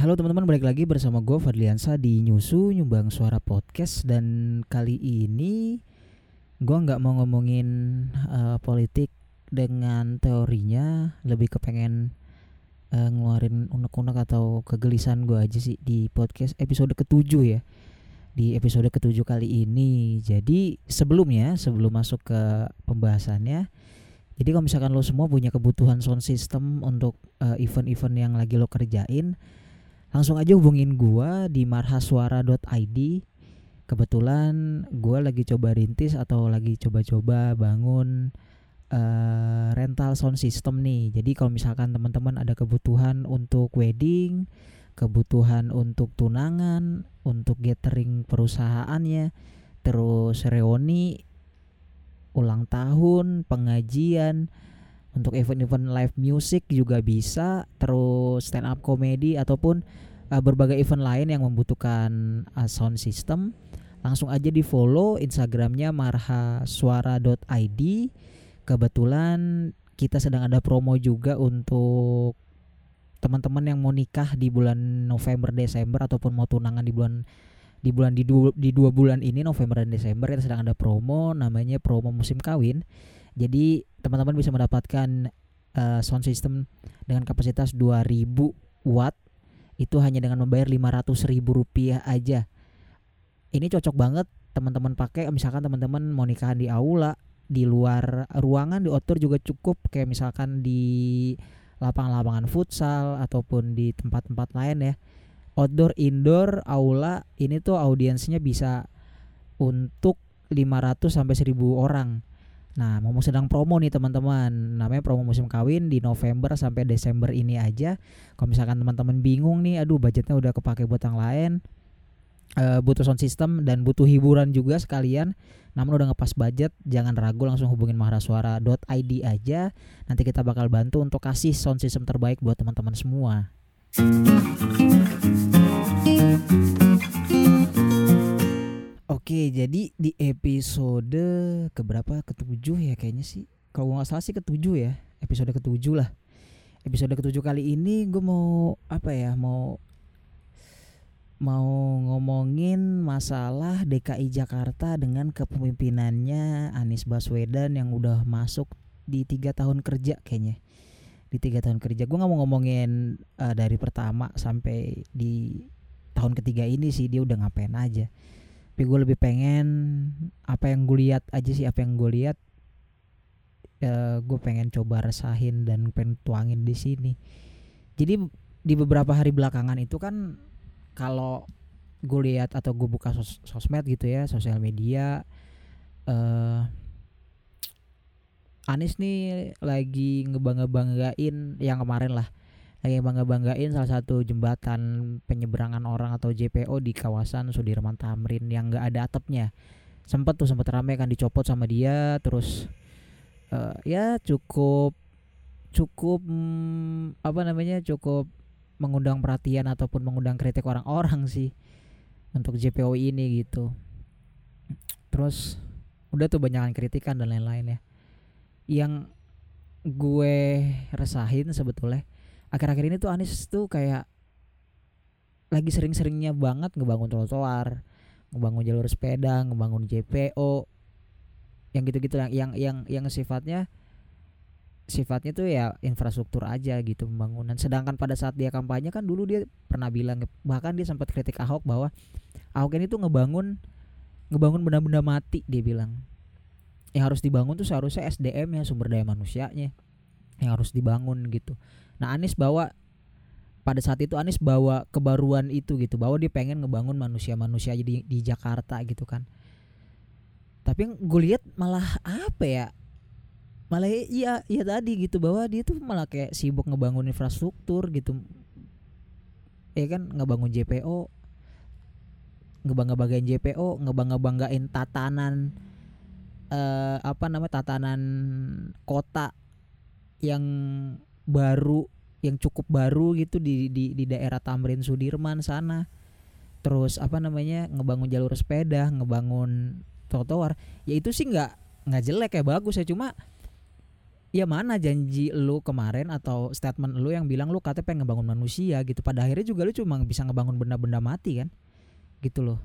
Halo teman-teman, balik lagi bersama gue Fadliansa di Nyusu Nyumbang Suara Podcast. Dan kali ini gue nggak mau ngomongin uh, politik dengan teorinya, lebih kepengen uh, ngeluarin unek-unek atau kegelisahan gue aja sih di podcast episode ketujuh ya. Di episode ketujuh kali ini, jadi sebelumnya sebelum masuk ke pembahasannya, jadi kalau misalkan lo semua punya kebutuhan sound system untuk uh, event-event yang lagi lo kerjain langsung aja hubungin gua di marhasuara.id kebetulan gua lagi coba rintis atau lagi coba-coba bangun uh, rental sound system nih. Jadi kalau misalkan teman-teman ada kebutuhan untuk wedding kebutuhan untuk tunangan untuk gathering perusahaannya terus reuni ulang tahun pengajian untuk event-event live music juga bisa terus stand up comedy ataupun uh, berbagai event lain yang membutuhkan uh, sound system. Langsung aja di follow instagramnya marhasuara.id kebetulan kita sedang ada promo juga untuk teman-teman yang mau nikah di bulan November Desember ataupun mau tunangan di bulan di bulan di dua, di dua bulan ini November dan Desember kita sedang ada promo namanya promo musim kawin jadi teman-teman bisa mendapatkan uh, sound system dengan kapasitas 2000 watt itu hanya dengan membayar 500 ribu rupiah aja. Ini cocok banget teman-teman pakai misalkan teman-teman mau nikahan di aula, di luar ruangan di outdoor juga cukup kayak misalkan di lapangan-lapangan futsal ataupun di tempat-tempat lain ya. Outdoor, indoor, aula ini tuh audiensnya bisa untuk 500 sampai 1000 orang. Nah, mau sedang promo nih teman-teman. Namanya promo musim kawin di November sampai Desember ini aja. Kalau misalkan teman-teman bingung nih, aduh budgetnya udah kepake buat yang lain, uh, butuh sound system dan butuh hiburan juga sekalian. Namun udah ngepas budget, jangan ragu langsung hubungin maharasuara.id aja. Nanti kita bakal bantu untuk kasih sound system terbaik buat teman-teman semua. Oke, jadi di episode keberapa? Ketujuh ya kayaknya sih. Kalau nggak salah sih ketujuh ya. Episode ketujuh lah. Episode ketujuh kali ini gue mau apa ya? Mau mau ngomongin masalah DKI Jakarta dengan kepemimpinannya Anies Baswedan yang udah masuk di tiga tahun kerja kayaknya di tiga tahun kerja gue nggak mau ngomongin uh, dari pertama sampai di tahun ketiga ini sih dia udah ngapain aja tapi gue lebih pengen apa yang gue lihat aja sih apa yang gue lihat uh, gue pengen coba resahin dan pengen tuangin di sini. Jadi di beberapa hari belakangan itu kan kalau gue lihat atau gue buka sos sosmed gitu ya sosial media uh, Anies nih lagi ngebangga-banggain yang kemarin lah lagi bangga-banggain salah satu jembatan penyeberangan orang atau JPO di kawasan Sudirman Tamrin yang nggak ada atapnya. Sempet tuh sempet rame kan dicopot sama dia terus uh, ya cukup cukup hmm, apa namanya cukup mengundang perhatian ataupun mengundang kritik orang-orang sih untuk JPO ini gitu. Terus udah tuh banyakan kritikan dan lain-lain ya. Yang gue resahin sebetulnya akhir-akhir ini tuh Anies tuh kayak lagi sering-seringnya banget ngebangun trotoar, ngebangun jalur sepeda, ngebangun JPO, yang gitu-gitu yang yang yang yang sifatnya sifatnya tuh ya infrastruktur aja gitu pembangunan. Sedangkan pada saat dia kampanye kan dulu dia pernah bilang bahkan dia sempat kritik Ahok bahwa Ahok ini tuh ngebangun ngebangun benda-benda mati dia bilang. Yang harus dibangun tuh seharusnya SDM ya sumber daya manusianya yang harus dibangun gitu. Nah Anies bawa pada saat itu Anies bawa kebaruan itu gitu bahwa dia pengen ngebangun manusia-manusia di di Jakarta gitu kan. Tapi gue lihat malah apa ya? Malah iya iya tadi gitu bahwa dia tuh malah kayak sibuk ngebangun infrastruktur gitu. Ya kan ngebangun JPO ngebangga-banggain JPO, ngebangga-banggain tatanan eh, apa namanya tatanan kota yang baru yang cukup baru gitu di di di daerah Tamrin Sudirman sana. Terus apa namanya ngebangun jalur sepeda, ngebangun trotoar. Ya itu sih nggak nggak jelek ya bagus ya cuma ya mana janji lu kemarin atau statement lu yang bilang lu katanya pengen ngebangun manusia gitu pada akhirnya juga lu cuma bisa ngebangun benda-benda mati kan gitu loh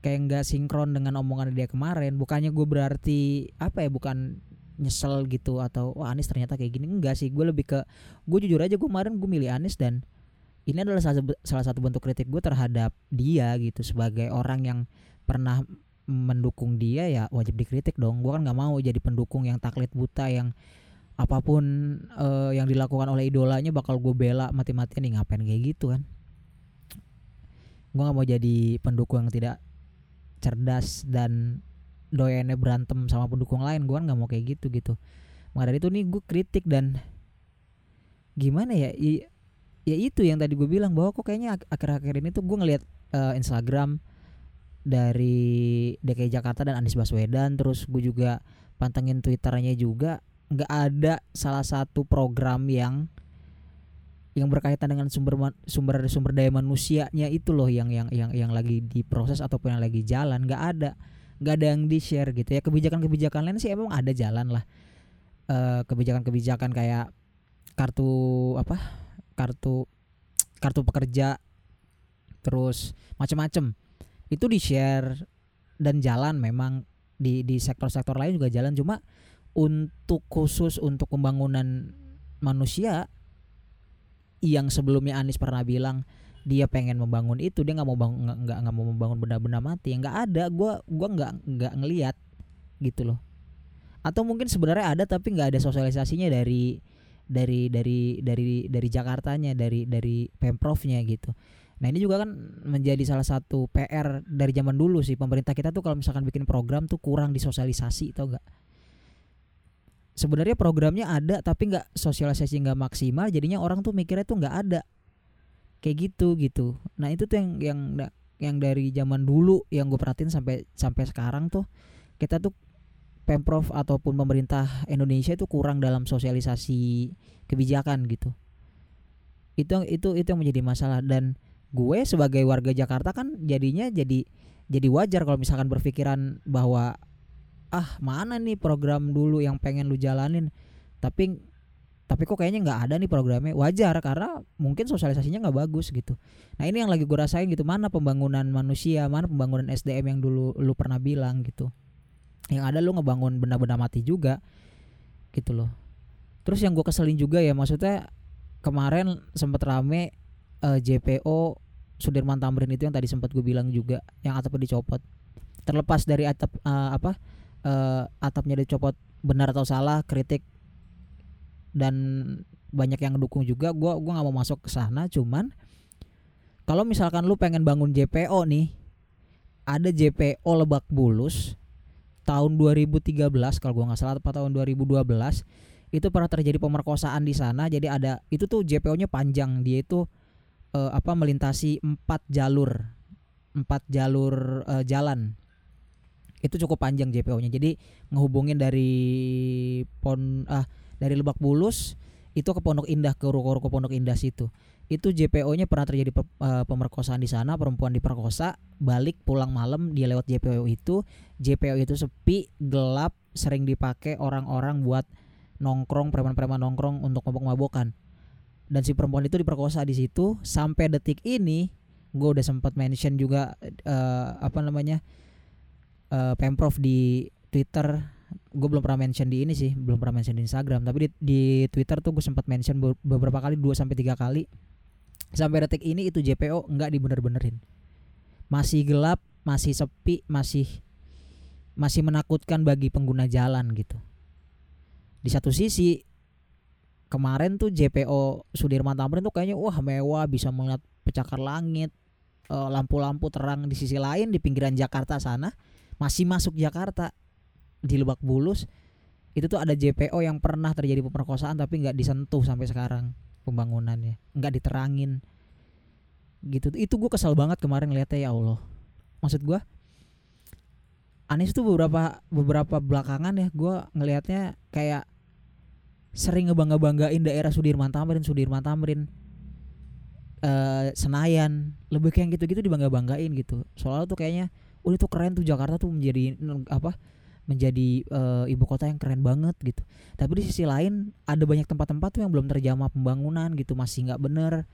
kayak nggak sinkron dengan omongan dia kemarin bukannya gue berarti apa ya bukan nyesel gitu atau wah Anies ternyata kayak gini. Enggak sih gue lebih ke gue jujur aja gue kemarin gue milih Anies dan ini adalah salah, satu bentuk kritik gue terhadap dia gitu sebagai orang yang pernah mendukung dia ya wajib dikritik dong. Gue kan nggak mau jadi pendukung yang taklid buta yang apa pun uh, yang dilakukan oleh idolanya bakal gue bela mati-matian nih ngapain kayak gitu kan? Gue nggak mau jadi pendukung yang tidak cerdas dan doyannya berantem sama pendukung lain gue kan nggak mau kayak gitu gitu. Maka dari itu nih gue kritik dan gimana ya I, ya itu yang tadi gue bilang bahwa kok kayaknya akhir-akhir ini tuh gue ngelihat uh, Instagram dari DKI Jakarta dan Anies Baswedan terus gue juga pantengin twitternya juga nggak ada salah satu program yang yang berkaitan dengan sumber sumber sumber daya manusianya itu loh yang yang yang yang lagi diproses ataupun yang lagi jalan nggak ada nggak ada yang di share gitu ya. Kebijakan-kebijakan lain sih emang ada jalan lah. Kebijakan kebijakan-kebijakan kayak kartu apa? Kartu kartu pekerja terus macam-macam itu di share dan jalan memang di di sektor-sektor lain juga jalan. Cuma untuk khusus untuk pembangunan manusia yang sebelumnya Anies pernah bilang dia pengen membangun itu dia nggak mau bangun nggak nggak mau membangun benda-benda mati nggak ada gue gua nggak nggak ngelihat gitu loh. Atau mungkin sebenarnya ada tapi nggak ada sosialisasinya dari dari dari dari dari Jakartanya dari dari pemprovnya gitu. Nah ini juga kan menjadi salah satu PR dari zaman dulu sih. Pemerintah kita tuh kalau misalkan bikin program tuh kurang disosialisasi tau gak? Sebenarnya programnya ada tapi nggak sosialisasi nggak maksimal jadinya orang tuh mikirnya tuh nggak ada kayak gitu gitu. Nah itu tuh yang yang yang dari zaman dulu yang gue perhatiin sampai sampai sekarang tuh kita tuh pemprov ataupun pemerintah Indonesia itu kurang dalam sosialisasi kebijakan gitu. Itu itu itu yang menjadi masalah dan gue sebagai warga Jakarta kan jadinya jadi jadi wajar kalau misalkan berpikiran bahwa ah mana nih program dulu yang pengen lu jalanin tapi tapi kok kayaknya nggak ada nih programnya. Wajar karena mungkin sosialisasinya nggak bagus gitu. Nah ini yang lagi gue rasain gitu. Mana pembangunan manusia mana pembangunan SDM yang dulu lu pernah bilang gitu. Yang ada lu ngebangun benda-benda mati juga gitu loh. Terus yang gue keselin juga ya maksudnya kemarin sempet rame uh, eh, JPO Sudirman Tamrin itu yang tadi sempat gue bilang juga yang atapnya dicopot. Terlepas dari atap uh, apa uh, atapnya dicopot benar atau salah kritik dan banyak yang ngedukung juga gue gua nggak mau masuk ke sana cuman kalau misalkan lu pengen bangun JPO nih ada JPO Lebak Bulus tahun 2013 kalau gua nggak salah apa tahun 2012 itu pernah terjadi pemerkosaan di sana. Jadi ada itu tuh JPO-nya panjang dia itu uh, apa melintasi empat jalur empat jalur uh, jalan. Itu cukup panjang JPO-nya jadi ngehubungin dari pon ah dari Lebak Bulus itu ke Pondok Indah ke ruko-ruko Pondok Indah situ. Itu JPO-nya pernah terjadi uh, pemerkosaan di sana perempuan diperkosa balik pulang malam dia lewat JPO itu. JPO itu sepi gelap sering dipakai orang-orang buat nongkrong preman-preman nongkrong untuk mabok-mabokan dan si perempuan itu diperkosa di situ. Sampai detik ini gue udah sempat mention juga uh, apa namanya uh, pemprov di Twitter gue belum pernah mention di ini sih belum pernah mention di Instagram. Tapi di, di Twitter tuh gue sempat mention beberapa kali dua sampai tiga kali. Sampai detik ini itu JPO nggak dibener-benerin. Masih gelap masih sepi masih masih menakutkan bagi pengguna jalan gitu. Di satu sisi kemarin tuh JPO Sudirman Tamrin tuh kayaknya wah mewah bisa melihat pecakar langit eh, lampu-lampu terang di sisi lain di pinggiran Jakarta sana masih masuk Jakarta di Lebak Bulus itu tuh ada JPO yang pernah terjadi pemerkosaan tapi nggak disentuh sampai sekarang pembangunannya nggak diterangin. Gitu. Itu gue kesal banget kemarin ngeliatnya ya Allah. Maksud gue Anies tuh beberapa beberapa belakangan ya gue ngelihatnya kayak sering ngebangga-banggain daerah Sudirman Tamrin, Sudirman Tamrin, uh, Senayan, lebih kayak gitu-gitu dibangga-banggain gitu. Soalnya tuh kayaknya, oh itu keren tuh Jakarta tuh menjadi apa menjadi uh, ibu kota yang keren banget gitu. Tapi di sisi lain ada banyak tempat-tempat yang belum terjamah pembangunan gitu. Masih nggak bener.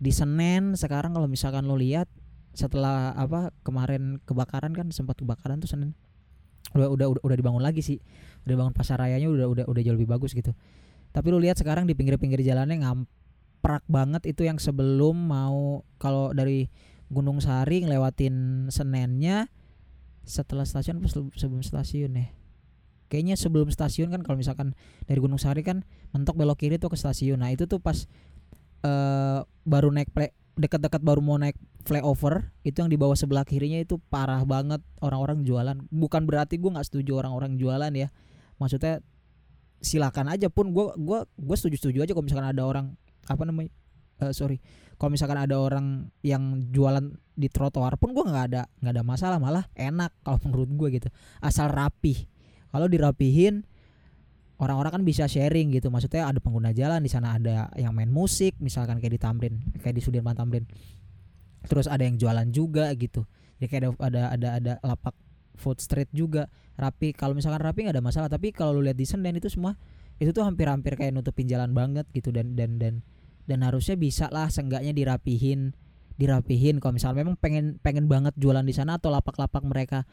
Di Senen sekarang kalau misalkan lo lihat setelah apa kemarin kebakaran kan sempat kebakaran tuh Senen. Udah udah udah, udah dibangun lagi sih. Udah bangun pasar rayanya udah udah udah jauh lebih bagus gitu. Tapi lo lihat sekarang di pinggir-pinggir jalannya ngamprak banget itu yang sebelum mau kalau dari Gunung Sari ngelewatin Senennya setelah stasiun apa sebelum stasiun ya? Kayaknya sebelum stasiun kan kalau misalkan dari Gunung Sari kan mentok belok kiri tuh ke stasiun. Nah itu tuh pas uh, baru naik play dekat-dekat baru mau naik flyover itu yang di bawah sebelah kirinya itu parah banget orang-orang jualan. Bukan berarti gue nggak setuju orang-orang jualan ya. Maksudnya silakan aja pun gue gua gue setuju setuju aja kalau misalkan ada orang apa namanya uh, sorry kalau misalkan ada orang yang jualan di trotoar pun gue nggak ada nggak ada masalah malah enak kalau menurut gue gitu. Asal rapih. Kalau dirapihin orang-orang kan bisa sharing gitu. Maksudnya ada pengguna jalan di sana ada yang main musik misalkan kayak di Tamrin kayak di Sudirman Tamrin. Terus ada yang jualan juga gitu. Jadi kayak ada ada ada, ada lapak food street juga. Rapi. Kalau misalkan rapi nggak ada masalah. Tapi kalau lu lihat di Senen itu semua itu tuh hampir-hampir kayak nutupin jalan banget gitu dan dan dan dan harusnya bisa lah seenggaknya dirapihin dirapihin. Kalau misalnya memang pengen pengen banget jualan di sana atau lapak-lapak mereka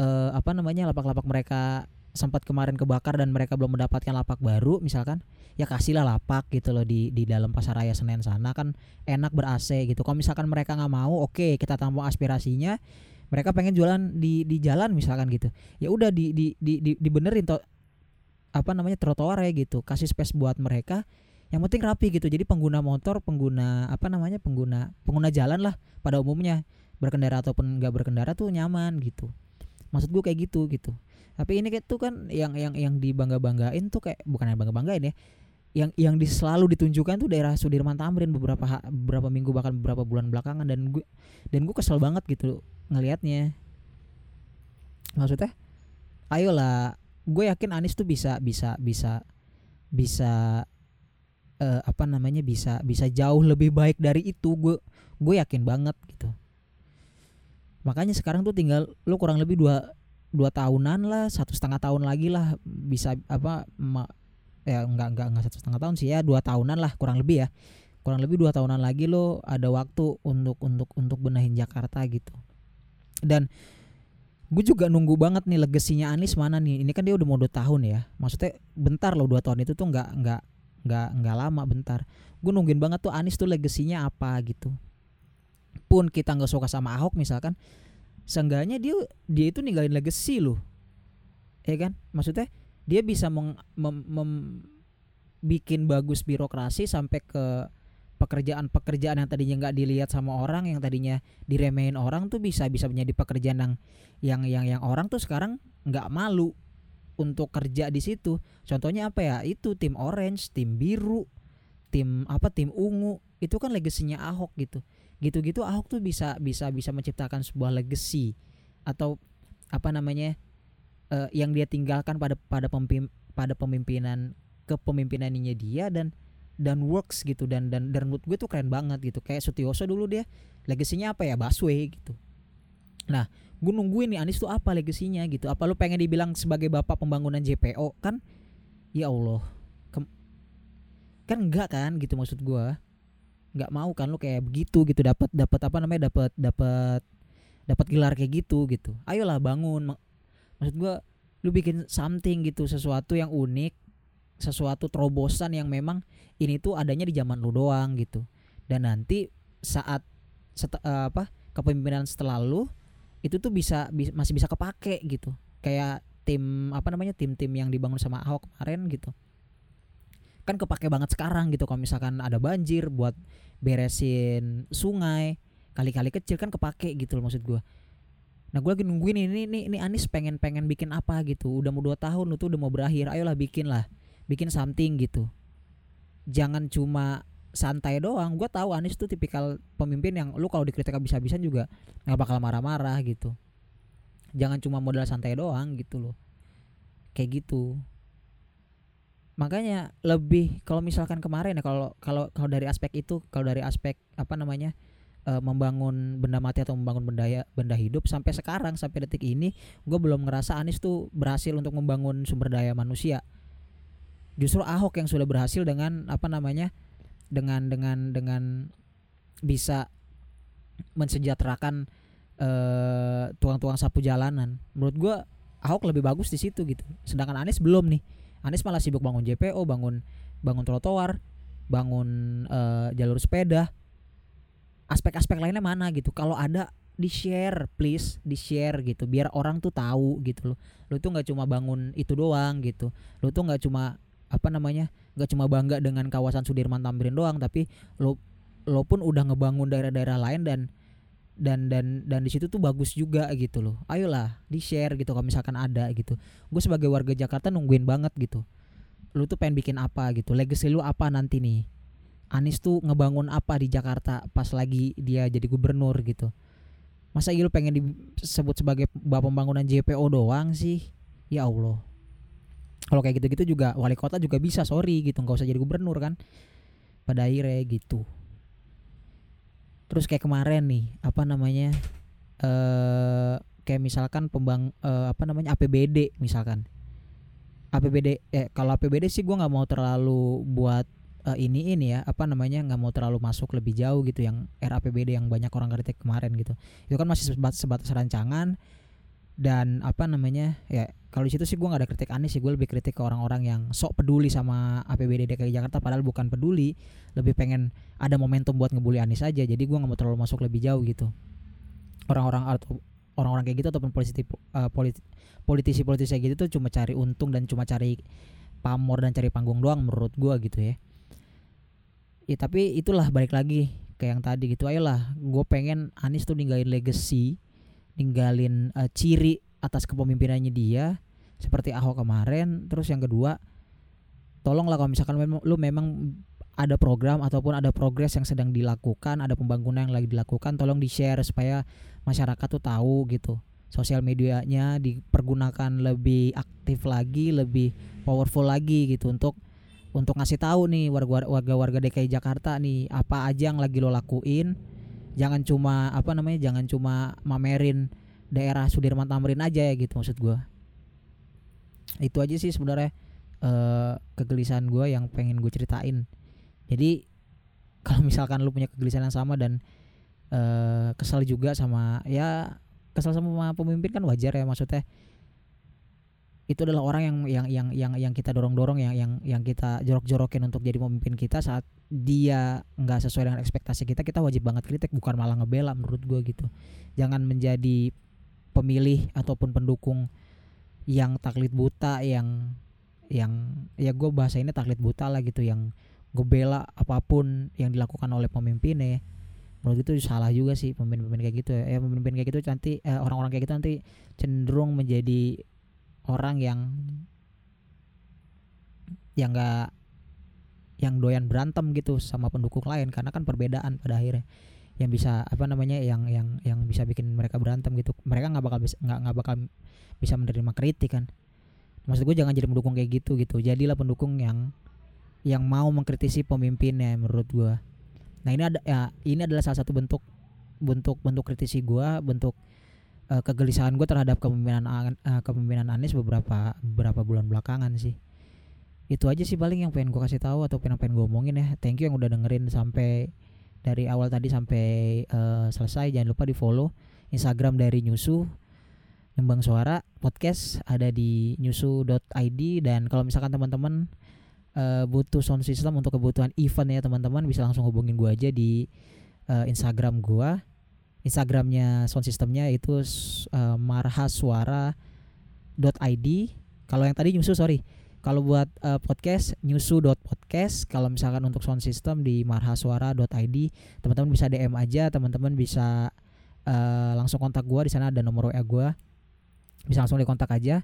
uh, apa namanya lapak-lapak mereka sempat kemarin kebakar dan mereka belum mendapatkan lapak baru misalkan ya kasihlah lapak gitu loh di di dalam pasar raya Senen sana. Kan enak ber AC gitu. Kalau misalkan mereka nggak mau oke okay, kita tampung aspirasinya. Mereka pengen jualan di di jalan misalkan gitu. Ya udah di di di, di dibenerin to apa namanya trotoar ya gitu. Kasih space buat mereka yang penting rapi gitu. Jadi pengguna motor pengguna apa namanya pengguna pengguna jalan lah pada umumnya. Berkendara ataupun nggak berkendara tuh nyaman gitu. Maksud gue kayak gitu gitu. Tapi ini kayak tuh kan yang yang yang dibangga banggain tuh kayak bukan yang bangga banggain ya. Yang yang selalu ditunjukkan tuh daerah Sudirman Tamrin beberapa beberapa minggu bahkan beberapa bulan belakangan. Dan gue dan gue kesel banget gitu ngelihatnya maksudnya ayolah gue yakin Anies tuh bisa bisa bisa bisa uh, apa namanya bisa bisa jauh lebih baik dari itu. Gue gue yakin banget gitu. Makanya sekarang tuh tinggal lu kurang lebih dua dua tahunan lah satu setengah tahun lagi lah bisa apa ma, ya enggak enggak enggak satu setengah tahun sih ya dua tahunan lah kurang lebih ya. Kurang lebih dua tahunan lagi lo ada waktu untuk untuk untuk benahin Jakarta gitu. Dan gue juga nunggu banget nih legasinya Anies mana nih. Ini kan dia udah mau dua tahun ya. Maksudnya bentar loh dua tahun itu tuh nggak nggak nggak nggak lama bentar. Gue nungguin banget tuh Anies tuh legasinya apa? gitu. Pun kita nggak suka sama Ahok misalkan seenggaknya dia dia itu ninggalin legasi loh. Ya kan? Maksudnya dia bisa meng, mem, mem, bikin bagus birokrasi sampai ke pekerjaan-pekerjaan yang tadinya nggak dilihat sama orang yang tadinya diremehin orang tuh bisa bisa menjadi pekerjaan yang yang yang yang orang tuh sekarang nggak malu untuk kerja di situ. Contohnya apa ya? Itu tim orange, tim biru, tim apa tim ungu. Itu kan legasinya Ahok gitu. Gitu-gitu Ahok tuh bisa bisa bisa menciptakan sebuah legacy atau apa namanya? Uh, yang dia tinggalkan pada pada pemimpin pada pemimpinan kepemimpinannya dia dan dan works gitu dan dan dan menurut gue tuh keren banget gitu kayak Sutioso dulu dia legasinya apa ya Baswe gitu nah gue nungguin nih Anies tuh apa legasinya? Gitu. Apa lu pengen dibilang sebagai bapak pembangunan JPO kan ya Allah. Kem kan enggak kan gitu maksud gue nggak mau kan lu kayak begitu gitu. Dapat dapat apa namanya dapat dapat dapat gelar kayak gitu gitu. Ayolah bangun. Maksud gue lu bikin something gitu sesuatu yang unik sesuatu terobosan yang memang ini tuh adanya di zaman lu doang gitu. Dan nanti saat set, uh, apa kepemimpinan setelah lu itu tuh bisa, bisa masih bisa kepake gitu. Kayak tim apa namanya tim-tim yang dibangun sama Ahok kemarin gitu. Kan kepake banget sekarang gitu kalau misalkan ada banjir buat beresin sungai kali-kali kecil kan kepake gitu loh maksud gue nah gue lagi nungguin ini ini ini Anis pengen pengen bikin apa gitu. Udah mau dua tahun itu udah mau berakhir ayolah bikin lah bikin something gitu. Jangan cuma santai doang. Gue tahu Anies tuh tipikal pemimpin yang lu kalau dikritik habis-habisan juga nggak bakal marah-marah gitu. Jangan cuma modal santai doang gitu loh. Kayak gitu. Makanya lebih kalau misalkan kemarin ya kalau kalau kalau dari aspek itu kalau dari aspek apa namanya uh, membangun benda mati atau membangun benda ya, benda hidup sampai sekarang sampai detik ini gue belum ngerasa Anies tuh berhasil untuk membangun sumber daya manusia. Justru Ahok yang sudah berhasil dengan apa namanya dengan dengan dengan bisa mensejahterakan uh, tukang-tukang sapu jalanan. Menurut gue Ahok lebih bagus di situ gitu. Sedangkan Anies belum nih. Anies malah sibuk bangun JPO bangun bangun trotoar bangun uh, jalur sepeda. Aspek-aspek lainnya mana gitu? Kalau ada di share please di share gitu. Biar orang tuh tahu gitu loh. Lu tuh nggak cuma bangun itu doang gitu. Lu tuh nggak cuma apa namanya nggak cuma bangga dengan kawasan Sudirman Tamrin doang tapi lo lo pun udah ngebangun daerah-daerah lain dan dan dan dan di situ tuh bagus juga gitu loh. Ayolah di share gitu kalau misalkan ada gitu. Gue sebagai warga Jakarta nungguin banget gitu. Lu tuh pengen bikin apa gitu? Legacy lu apa nanti nih? Anies tuh ngebangun apa di Jakarta pas lagi dia jadi gubernur gitu? Masa iya pengen disebut sebagai bapak pembangunan JPO doang sih? Ya Allah kalau kayak gitu-gitu juga wali kota juga bisa sorry gitu. Nggak usah jadi gubernur kan? Pada akhirnya gitu. Terus kayak kemarin nih apa namanya eh kayak misalkan pembang uh, apa namanya APBD misalkan. APBD eh kalau APBD sih gue nggak mau terlalu buat uh, ini ini ya apa namanya nggak mau terlalu masuk lebih jauh gitu yang RAPBD yang banyak orang kritik kemarin gitu. Itu kan masih sebatas, sebatas rancangan dan apa namanya ya kalau di situ sih gue nggak ada kritik aneh sih gue lebih kritik ke orang-orang yang sok peduli sama APBD DKI Jakarta padahal bukan peduli lebih pengen ada momentum buat ngebully Anies aja. Jadi gue nggak mau terlalu masuk lebih jauh gitu. Orang-orang atau orang-orang kayak gitu ataupun politisi politisi politisi kayak gitu tuh cuma cari untung dan cuma cari pamor dan cari panggung doang menurut gue gitu ya. Ya tapi itulah balik lagi ke yang tadi gitu ayolah gue pengen Anies tuh ninggalin legacy ninggalin uh, ciri atas kepemimpinannya dia seperti Ahok kemarin. Terus yang kedua tolonglah kalau misalkan memang lu memang ada program ataupun ada progres yang sedang dilakukan ada pembangunan yang lagi dilakukan tolong di share supaya masyarakat tuh tahu gitu. Sosial medianya dipergunakan lebih aktif lagi lebih powerful lagi gitu untuk untuk ngasih tahu nih warga-warga DKI Jakarta nih apa aja yang lagi lo lakuin jangan cuma apa namanya jangan cuma mamerin daerah Sudirman Tamrin aja ya gitu maksud gue itu aja sih sebenarnya uh, kegelisahan gue yang pengen gue ceritain. Jadi kalau misalkan lu punya kegelisahan yang sama dan uh, kesal juga sama ya kesal sama pemimpin kan wajar ya maksudnya itu adalah orang yang yang yang yang yang kita dorong-dorong yang yang yang kita jorok-jorokin untuk jadi pemimpin kita. Saat dia nggak sesuai dengan ekspektasi kita kita wajib banget kritik bukan malah ngebela menurut gue gitu. Jangan menjadi pemilih ataupun pendukung yang taklid buta yang yang ya gue bahasa ini taklid buta lah gitu yang ngebela apa pun yang dilakukan oleh pemimpinnya. Menurut itu salah juga sih pemimpin-pemimpin kayak gitu. Ya, ya pemimpin kayak gitu nanti eh, orang-orang kayak gitu nanti cenderung menjadi orang yang yang enggak yang doyan berantem gitu sama pendukung lain karena kan perbedaan pada akhirnya. Yang bisa apa namanya yang yang yang bisa bikin mereka berantem gitu. Mereka nggak bakal bisa nggak nggak bakal bisa menerima kritik kan. Maksud gue jangan jadi pendukung kayak gitu gitu. Jadilah pendukung yang yang mau mengkritisi pemimpinnya menurut gue nah ini ada ya ini adalah salah satu bentuk bentuk bentuk kritisi gue bentuk uh, kegelisahan gue terhadap kepemimpinan uh, kepemimpinan Anies beberapa beberapa bulan belakangan sih. Itu aja sih paling yang pengen gue kasih tahu atau pengen pengen gue omongin ya. Thank you yang udah dengerin sampai dari awal tadi sampai uh, selesai. Jangan lupa di follow Instagram dari Nyusu Nyumbang Suara podcast. Ada di nyusu.id dan kalau misalkan teman-teman uh, butuh sound system untuk kebutuhan event ya teman-teman bisa langsung hubungin gue aja di uh, Instagram gue Instagramnya sound systemnya itu uh, marhasuara.id kalau yang tadi nyusu sorry. Kalau buat uh, podcast nyusu.podcast kalau misalkan untuk sound system di marhasuara.id teman-teman bisa DM aja. Teman-teman bisa uh, langsung kontak gue di sana ada nomor WA gue bisa langsung dikontak aja.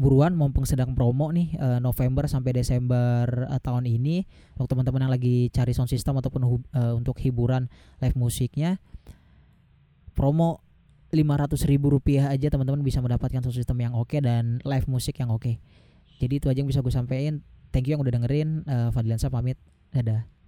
Buruan mumpung sedang promo nih uh, November sampai Desember uh, tahun ini. Untuk teman-teman yang lagi cari sound system ataupun uh, untuk hiburan live musiknya promo lima ratus ribu rupiah aja teman-teman bisa mendapatkan sound system yang oke okay dan live musik yang oke. Okay. jadi itu aja yang bisa gue sampaikan thank you yang udah dengerin. Uh, Fadliansa pamit. Dadah